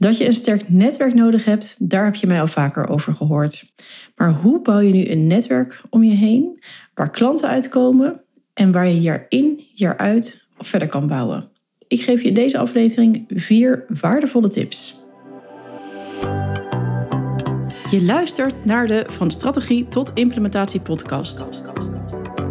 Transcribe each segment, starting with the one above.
Dat je een sterk netwerk nodig hebt, daar heb je mij al vaker over gehoord. Maar hoe bouw je nu een netwerk om je heen waar klanten uitkomen en waar je jaar in, jaar uit verder kan bouwen? Ik geef je in deze aflevering vier waardevolle tips. Je luistert naar de Van Strategie tot Implementatie podcast.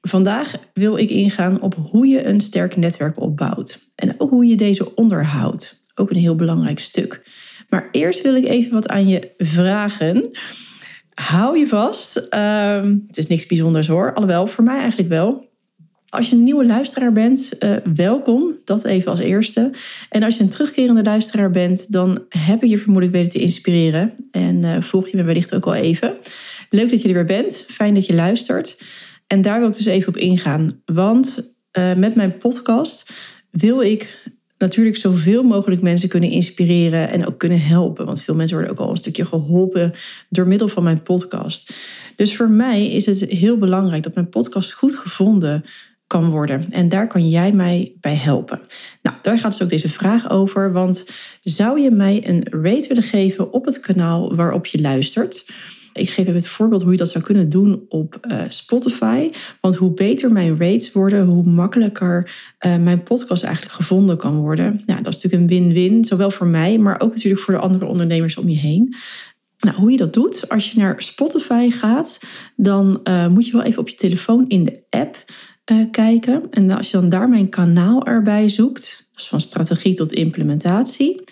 Vandaag wil ik ingaan op hoe je een sterk netwerk opbouwt en ook hoe je deze onderhoudt. Ook een heel belangrijk stuk. Maar eerst wil ik even wat aan je vragen. Hou je vast. Ehm, het is niks bijzonders hoor. Alhoewel, voor mij eigenlijk wel. Als je een nieuwe luisteraar bent, uh, welkom. Dat even als eerste. En als je een terugkerende luisteraar bent, dan heb ik je vermoedelijk weten te inspireren. En uh, volg je me wellicht ook al even. Leuk dat je er weer bent. Fijn dat je luistert. En daar wil ik dus even op ingaan. Want uh, met mijn podcast wil ik natuurlijk zoveel mogelijk mensen kunnen inspireren en ook kunnen helpen. Want veel mensen worden ook al een stukje geholpen door middel van mijn podcast. Dus voor mij is het heel belangrijk dat mijn podcast goed gevonden kan worden. En daar kan jij mij bij helpen. Nou, daar gaat dus ook deze vraag over. Want zou je mij een rate willen geven op het kanaal waarop je luistert? Ik geef even het voorbeeld hoe je dat zou kunnen doen op uh, Spotify. Want hoe beter mijn rates worden, hoe makkelijker uh, mijn podcast eigenlijk gevonden kan worden. Nou, dat is natuurlijk een win-win, zowel voor mij, maar ook natuurlijk voor de andere ondernemers om je heen. Nou, hoe je dat doet, als je naar Spotify gaat, dan uh, moet je wel even op je telefoon in de app kijken. En als je dan daar mijn kanaal erbij zoekt, dus van strategie tot implementatie,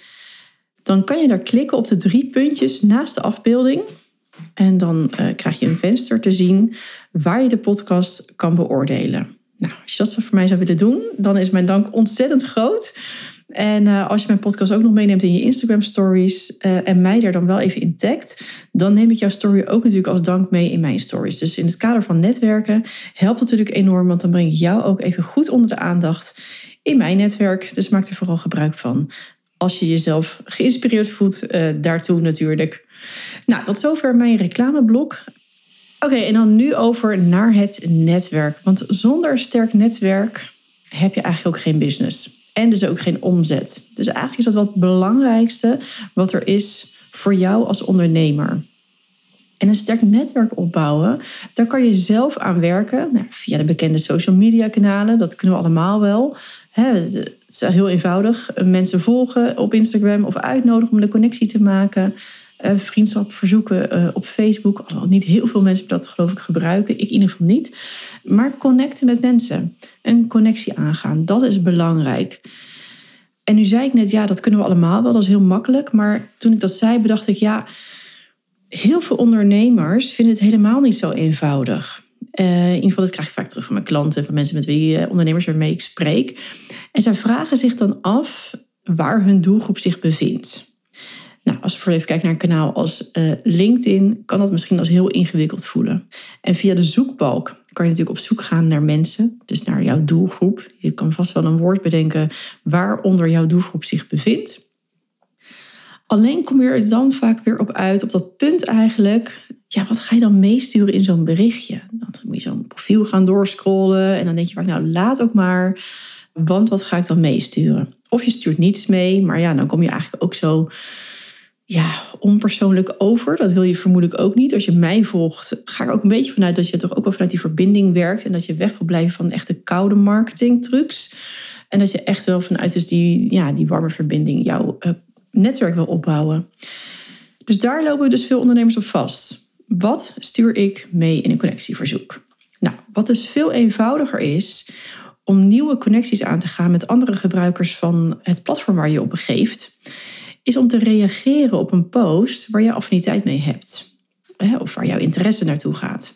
dan kan je daar klikken op de drie puntjes naast de afbeelding. En dan uh, krijg je een venster te zien waar je de podcast kan beoordelen. Nou, als je dat voor mij zou willen doen, dan is mijn dank ontzettend groot. En uh, als je mijn podcast ook nog meeneemt in je Instagram stories uh, en mij daar dan wel even in tagt, dan neem ik jouw story ook natuurlijk als dank mee in mijn stories. Dus in het kader van netwerken helpt het natuurlijk enorm, want dan breng ik jou ook even goed onder de aandacht in mijn netwerk. Dus maak er vooral gebruik van als je jezelf geïnspireerd voelt daartoe natuurlijk. Nou, tot zover mijn reclameblok. Oké, en dan nu over naar het netwerk. Want zonder sterk netwerk heb je eigenlijk ook geen business. En dus ook geen omzet. Dus eigenlijk is dat wat het belangrijkste wat er is voor jou als ondernemer. En een sterk netwerk opbouwen, daar kan je zelf aan werken. Nou, via de bekende social media kanalen, dat kunnen we allemaal wel. het is heel eenvoudig. Mensen volgen op Instagram of uitnodigen om de connectie te maken. Uh, vriendschap verzoeken uh, op Facebook. Alhoewel niet heel veel mensen dat geloof ik gebruiken. Ik in ieder geval niet. Maar connecten met mensen. Een connectie aangaan. Dat is belangrijk. En nu zei ik net, ja, dat kunnen we allemaal wel. Dat is heel makkelijk. Maar toen ik dat zei, bedacht ik, ja, heel veel ondernemers vinden het helemaal niet zo eenvoudig. Uh, in ieder geval, dat krijg ik vaak terug van mijn klanten, van mensen met wie ondernemers waarmee ik spreek. En zij vragen zich dan af waar hun doelgroep zich bevindt. Nou, als we even kijken naar een kanaal als uh, LinkedIn, kan dat misschien als heel ingewikkeld voelen. En via de zoekbalk kan je natuurlijk op zoek gaan naar mensen, dus naar jouw doelgroep. Je kan vast wel een woord bedenken waaronder jouw doelgroep zich bevindt. Alleen kom je er dan vaak weer op uit, op dat punt eigenlijk. Ja, wat ga je dan meesturen in zo'n berichtje? Dan moet je zo'n profiel gaan doorscrollen en dan denk je vaak, nou laat ook maar, want wat ga ik dan meesturen? Of je stuurt niets mee, maar ja, dan kom je eigenlijk ook zo ja, onpersoonlijk over. Dat wil je vermoedelijk ook niet. Als je mij volgt, ga ik ook een beetje vanuit dat je toch ook wel vanuit die verbinding werkt. En dat je weg wil blijven van echte koude marketing trucs. En dat je echt wel vanuit dus die, ja, die warme verbinding jouw uh, netwerk wil opbouwen. Dus daar lopen dus veel ondernemers op vast. Wat stuur ik mee in een connectieverzoek? Nou, wat dus veel eenvoudiger is om nieuwe connecties aan te gaan met andere gebruikers van het platform waar je op begeeft is om te reageren op een post waar je affiniteit mee hebt. Of waar jouw interesse naartoe gaat.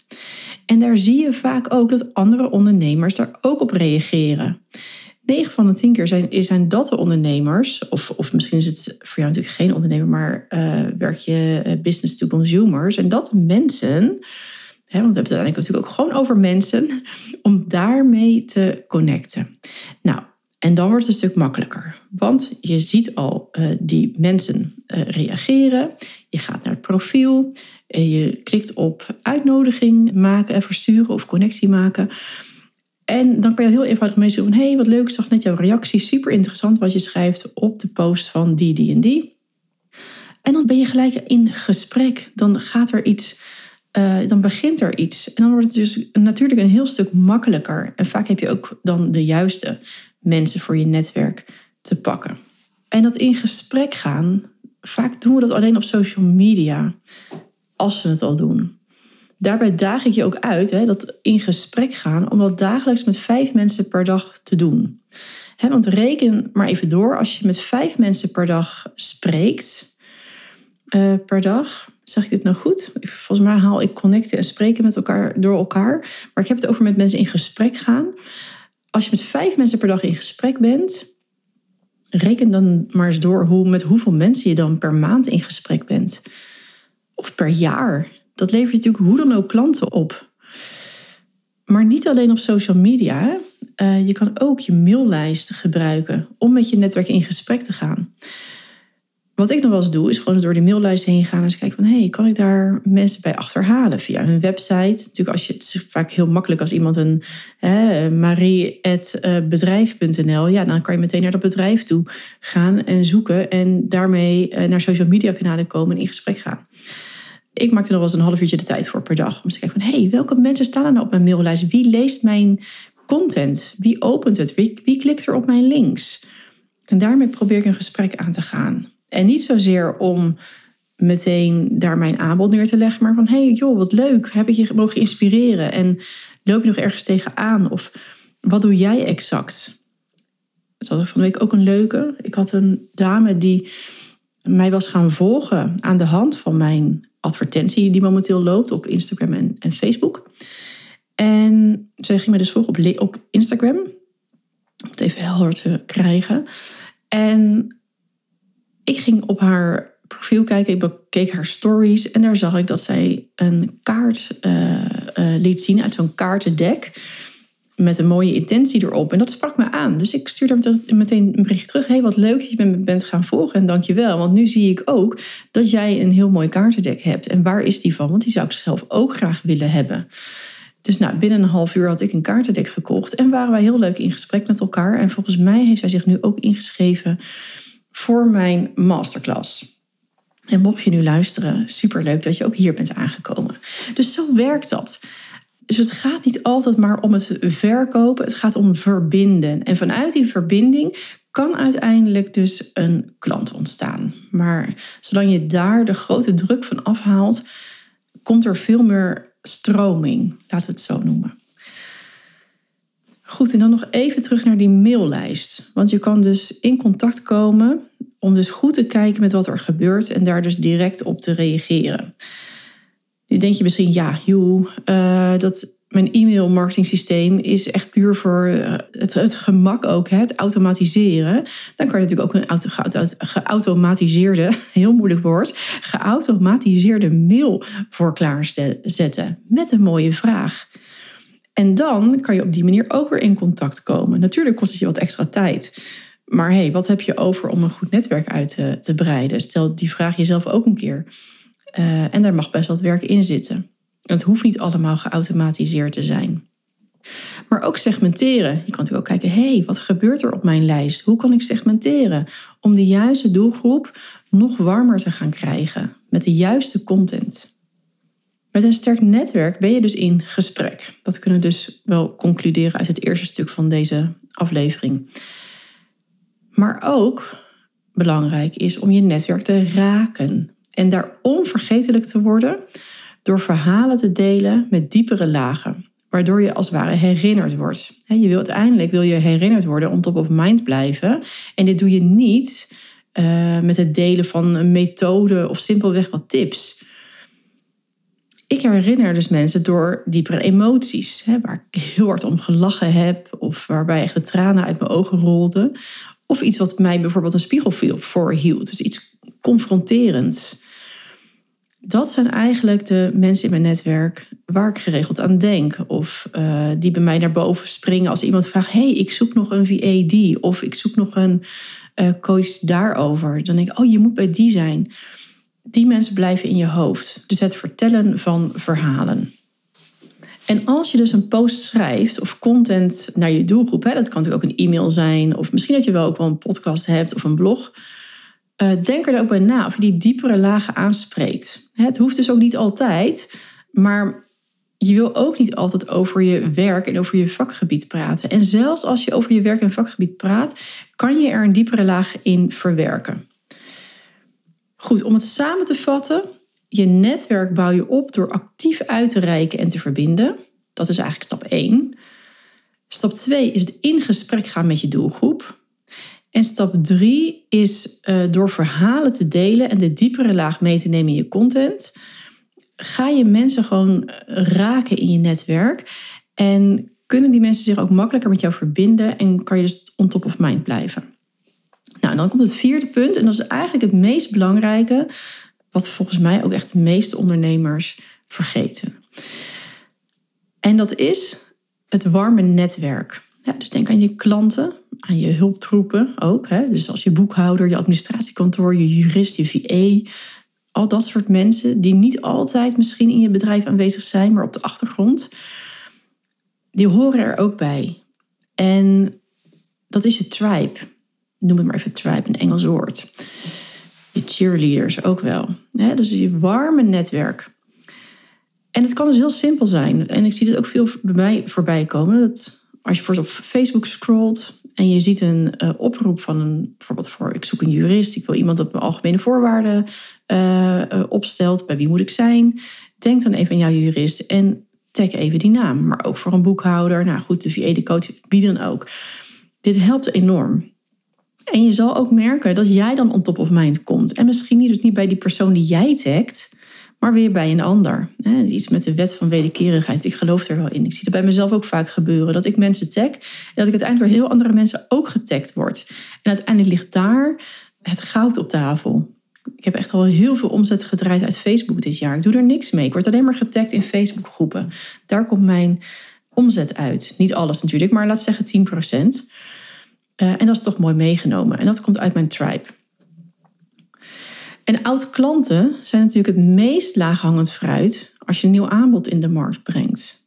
En daar zie je vaak ook dat andere ondernemers daar ook op reageren. 9 van de 10 keer zijn, zijn dat de ondernemers, of, of misschien is het voor jou natuurlijk geen ondernemer, maar uh, werk je business to consumers, en dat mensen, hè, want we hebben het uiteindelijk natuurlijk ook gewoon over mensen, om daarmee te connecten. Nou, en dan wordt het een stuk makkelijker. Want je ziet al uh, die mensen uh, reageren. Je gaat naar het profiel. En je klikt op uitnodiging maken en versturen of connectie maken. En dan kan je heel eenvoudig mee van... hey, wat leuk, ik zag net jouw reactie. Super interessant wat je schrijft op de post van die, die en die. En dan ben je gelijk in gesprek. Dan gaat er iets... Dan begint er iets. En dan wordt het dus natuurlijk een heel stuk makkelijker. En vaak heb je ook dan de juiste mensen voor je netwerk te pakken. En dat in gesprek gaan, vaak doen we dat alleen op social media, als we het al doen. Daarbij daag ik je ook uit, hè, dat in gesprek gaan, om dat dagelijks met vijf mensen per dag te doen. want reken maar even door, als je met vijf mensen per dag spreekt, uh, per dag, zeg ik dit nou goed? Volgens mij haal ik connecten en spreken met elkaar door elkaar. Maar ik heb het over met mensen in gesprek gaan als je met vijf mensen per dag in gesprek bent, reken dan maar eens door hoe, met hoeveel mensen je dan per maand in gesprek bent. Of per jaar. Dat levert natuurlijk hoe dan ook klanten op. Maar niet alleen op social media. Uh, je kan ook je maillijst gebruiken om met je netwerk in gesprek te gaan. Wat ik nog wel eens doe, is gewoon door die maillijst heen gaan en eens kijken van hé, hey, kan ik daar mensen bij achterhalen via hun website? Natuurlijk, als je, het is vaak heel makkelijk als iemand een marie.bedrijf.nl, ja, dan kan je meteen naar dat bedrijf toe gaan en zoeken en daarmee eh, naar social media kanalen komen en in gesprek gaan. Ik maak er nog wel eens een half uurtje de tijd voor per dag om te kijken van hé, hey, welke mensen staan er nou op mijn maillijst? Wie leest mijn content? Wie opent het? Wie klikt er op mijn links? En daarmee probeer ik een gesprek aan te gaan. En niet zozeer om meteen daar mijn aanbod neer te leggen, maar van hé hey, joh, wat leuk, heb ik je mogen inspireren en loop je nog ergens tegenaan of wat doe jij exact? Zoals van de week ook een leuke. Ik had een dame die mij was gaan volgen aan de hand van mijn advertentie die momenteel loopt op Instagram en, en Facebook. En zij ging mij dus volgen op, op Instagram. Om het even helder te krijgen. En ik ging op haar profiel kijken, ik bekeek haar stories en daar zag ik dat zij een kaart uh, uh, liet zien uit zo'n kaartendek met een mooie intentie erop. En dat sprak me aan. Dus ik stuurde meteen een berichtje terug. hey, wat leuk dat je me bent gaan volgen en dankjewel. Want nu zie ik ook dat jij een heel mooi kaartendek hebt. En waar is die van? Want die zou ik zelf ook graag willen hebben. Dus nou, binnen een half uur had ik een kaartendek gekocht. En waren wij heel leuk in gesprek met elkaar. En volgens mij heeft zij zich nu ook ingeschreven voor mijn masterclass. En mocht je nu luisteren, superleuk dat je ook hier bent aangekomen. Dus zo werkt dat. Dus het gaat niet altijd maar om het verkopen, het gaat om verbinden. En vanuit die verbinding kan uiteindelijk dus een klant ontstaan. Maar zolang je daar de grote druk van afhaalt, komt er veel meer stroming, laten we het zo noemen. Goed, en dan nog even terug naar die maillijst. Want je kan dus in contact komen om dus goed te kijken met wat er gebeurt en daar dus direct op te reageren. Nu denk je misschien, ja, joh, uh, dat mijn e-mail marketing systeem is echt puur voor eh, het, het, gemak ook, het automatiseren. Dan kan je natuurlijk ook een auto, geautomatiseerde, heel moeilijk woord, geautomatiseerde mail voor klaarzetten met een mooie vraag. En dan kan je op die manier ook weer in contact komen. Natuurlijk kost het je wat extra tijd. Maar hey, wat heb je over om een goed netwerk uit te, te breiden? Stel die vraag jezelf ook een keer. Uh, en daar mag best wat werk in zitten. Het hoeft niet allemaal geautomatiseerd te zijn. Maar ook segmenteren. Je kan natuurlijk ook kijken, hé, hey, wat gebeurt er op mijn lijst? Hoe kan ik segmenteren? Om de juiste doelgroep nog warmer te gaan krijgen met de juiste content. Met een sterk netwerk ben je dus in gesprek. Dat kunnen we dus wel concluderen uit het eerste stuk van deze aflevering. Maar ook belangrijk is om je netwerk te raken en daar onvergetelijk te worden door verhalen te delen met diepere lagen, waardoor je als het ware herinnerd wordt. Je wil uiteindelijk wil je herinnerd worden, on top of mind blijven. En dit doe je niet uh, met het delen van een methode of simpelweg wat tips ik herinner dus mensen door diepere emoties, hè, waar ik heel hard om gelachen heb, of waarbij echt de tranen uit mijn ogen rolden. Of iets wat mij bijvoorbeeld een spiegel voorhield. Dus iets confronterends. Dat zijn eigenlijk de mensen in mijn netwerk waar ik geregeld aan denk. Of uh, die bij mij naar boven springen als iemand vraagt: hey, ik zoek nog een VAD. Of ik zoek nog een uh, coach daarover. Dan denk ik: oh, je moet bij die zijn die mensen blijven in je hoofd. Dus het vertellen van verhalen. En als je dus een post schrijft of content naar je doelgroep, hè, dat kan natuurlijk ook een e-mail zijn, of misschien dat je wel ook wel een podcast hebt of een blog. Uh, denk er ook bij na of je die diepere lagen aanspreekt. Het hoeft dus ook niet altijd, maar je wil ook niet altijd over je werk en over je vakgebied praten. En zelfs als je over je werk en vakgebied praat, kan je er een diepere laag in verwerken. Goed, om het samen te vatten. Je netwerk bouw je op door actief uit te reiken en te verbinden. Dat is eigenlijk stap 1. Stap 2 is het in gesprek gaan met je doelgroep. En stap 3 is uh, door verhalen te delen en de diepere laag mee te nemen in je content. Ga je mensen gewoon raken in je netwerk. En kunnen die mensen zich ook makkelijker met jou verbinden en kan je dus on top of mind blijven. Nou, dan komt het vierde punt, en dat is eigenlijk het meest belangrijke, wat volgens mij ook echt de meeste ondernemers vergeten. En dat is het warme netwerk. Dus denk aan je klanten, aan je hulptroepen ook. Hè? Dus als je boekhouder, je administratiekantoor, je jurist, je VA. Al dat soort mensen die niet altijd misschien in je bedrijf aanwezig zijn, maar op de achtergrond. Die horen er ook bij. En dat is je tribe noem het maar even tribe, een Engels woord. Je cheerleaders ook wel. dus je warme netwerk. En het kan dus heel simpel zijn. En ik zie dit ook veel bij mij voorbij komen. Dat als je bijvoorbeeld op Facebook scrolt en je ziet een uh, oproep van een, bijvoorbeeld voor ik zoek een jurist, ik wil iemand dat mijn algemene voorwaarden uh, uh, opstelt, bij wie moet ik zijn? Denk dan even aan jouw jurist en tag even die naam. Maar ook voor een boekhouder, nou goed, de VA, de coach, wie dan ook. Dit helpt enorm. En je zal ook merken dat jij dan on top of mind komt. En misschien niet, dus niet bij die persoon die jij tagt, maar weer bij een ander. Iets met de wet van wederkerigheid. Ik geloof er wel in. Ik zie dat bij mezelf ook vaak gebeuren. Dat ik mensen tag en dat ik uiteindelijk door heel andere mensen ook getagd word. En uiteindelijk ligt daar het goud op tafel. Ik heb echt al heel veel omzet gedraaid uit Facebook dit jaar. Ik doe er niks mee. Ik word alleen maar getagd in Facebook groepen. Daar komt mijn omzet uit. Niet alles natuurlijk, maar laat zeggen 10 Eh, en dat is toch mooi meegenomen. En dat komt uit mijn tribe. En oud-klanten zijn natuurlijk het meest laaghangend fruit als je een nieuw aanbod in de markt brengt.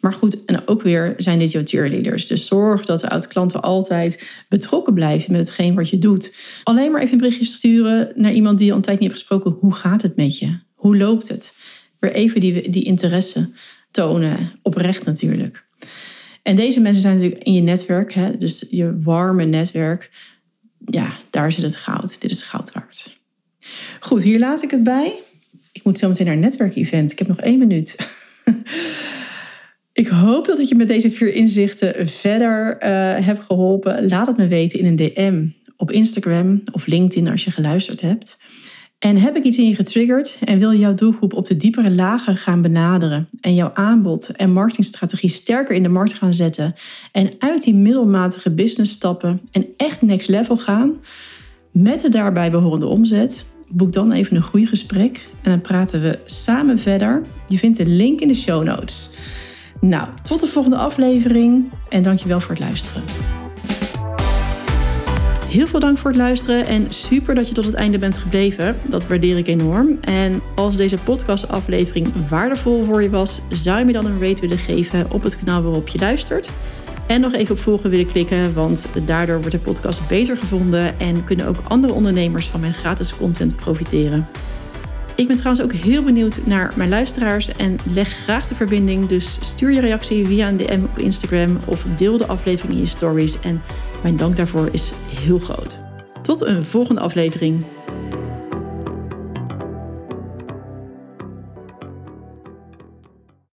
Maar goed, en ook weer zijn dit jouw cheerleaders. Dus zorg dat de oud-klanten altijd betrokken blijven met hetgeen wat je doet. Alleen maar even een berichtje sturen naar iemand die je al een tijd niet hebt gesproken. Hoe gaat het met je? Hoe loopt het? Weer even die, die interesse tonen. Oprecht natuurlijk. En deze mensen zijn natuurlijk in je netwerk, hè, dus je warme netwerk. Ja, daar zit het goud. Dit is goud waard. Goed, hier laat ik het bij. Ik moet zo meteen naar een netwerkevent. Ik heb nog één minuut. Ik hoop dat ik je met deze vier inzichten verder uh, heb geholpen. Laat het me weten in een DM op Instagram of LinkedIn als je geluisterd hebt. En heb ik iets in je getriggerd en wil je jouw doelgroep op de diepere lagen gaan benaderen en jouw aanbod en marketingstrategie sterker in de markt gaan zetten en uit die middelmatige business stappen en echt next level gaan met de daarbij behorende omzet? Boek dan even een goed gesprek en dan praten we samen verder. Je vindt de link in de show notes. Nou, tot de volgende aflevering en dankjewel voor het luisteren. Heel veel dank voor het luisteren en super dat je tot het einde bent gebleven. Dat waardeer ik enorm. En als deze podcastaflevering waardevol voor je was, zou je me dan een rate willen geven op het kanaal waarop je luistert. En nog even op volgen willen klikken, want daardoor wordt de podcast beter gevonden en kunnen ook andere ondernemers van mijn gratis content profiteren. Ik ben trouwens ook heel benieuwd naar mijn luisteraars en leg graag de verbinding. Dus stuur je reactie via een DM op Instagram of deel de aflevering in je stories. En mijn dank daarvoor is heel groot. Tot een volgende aflevering.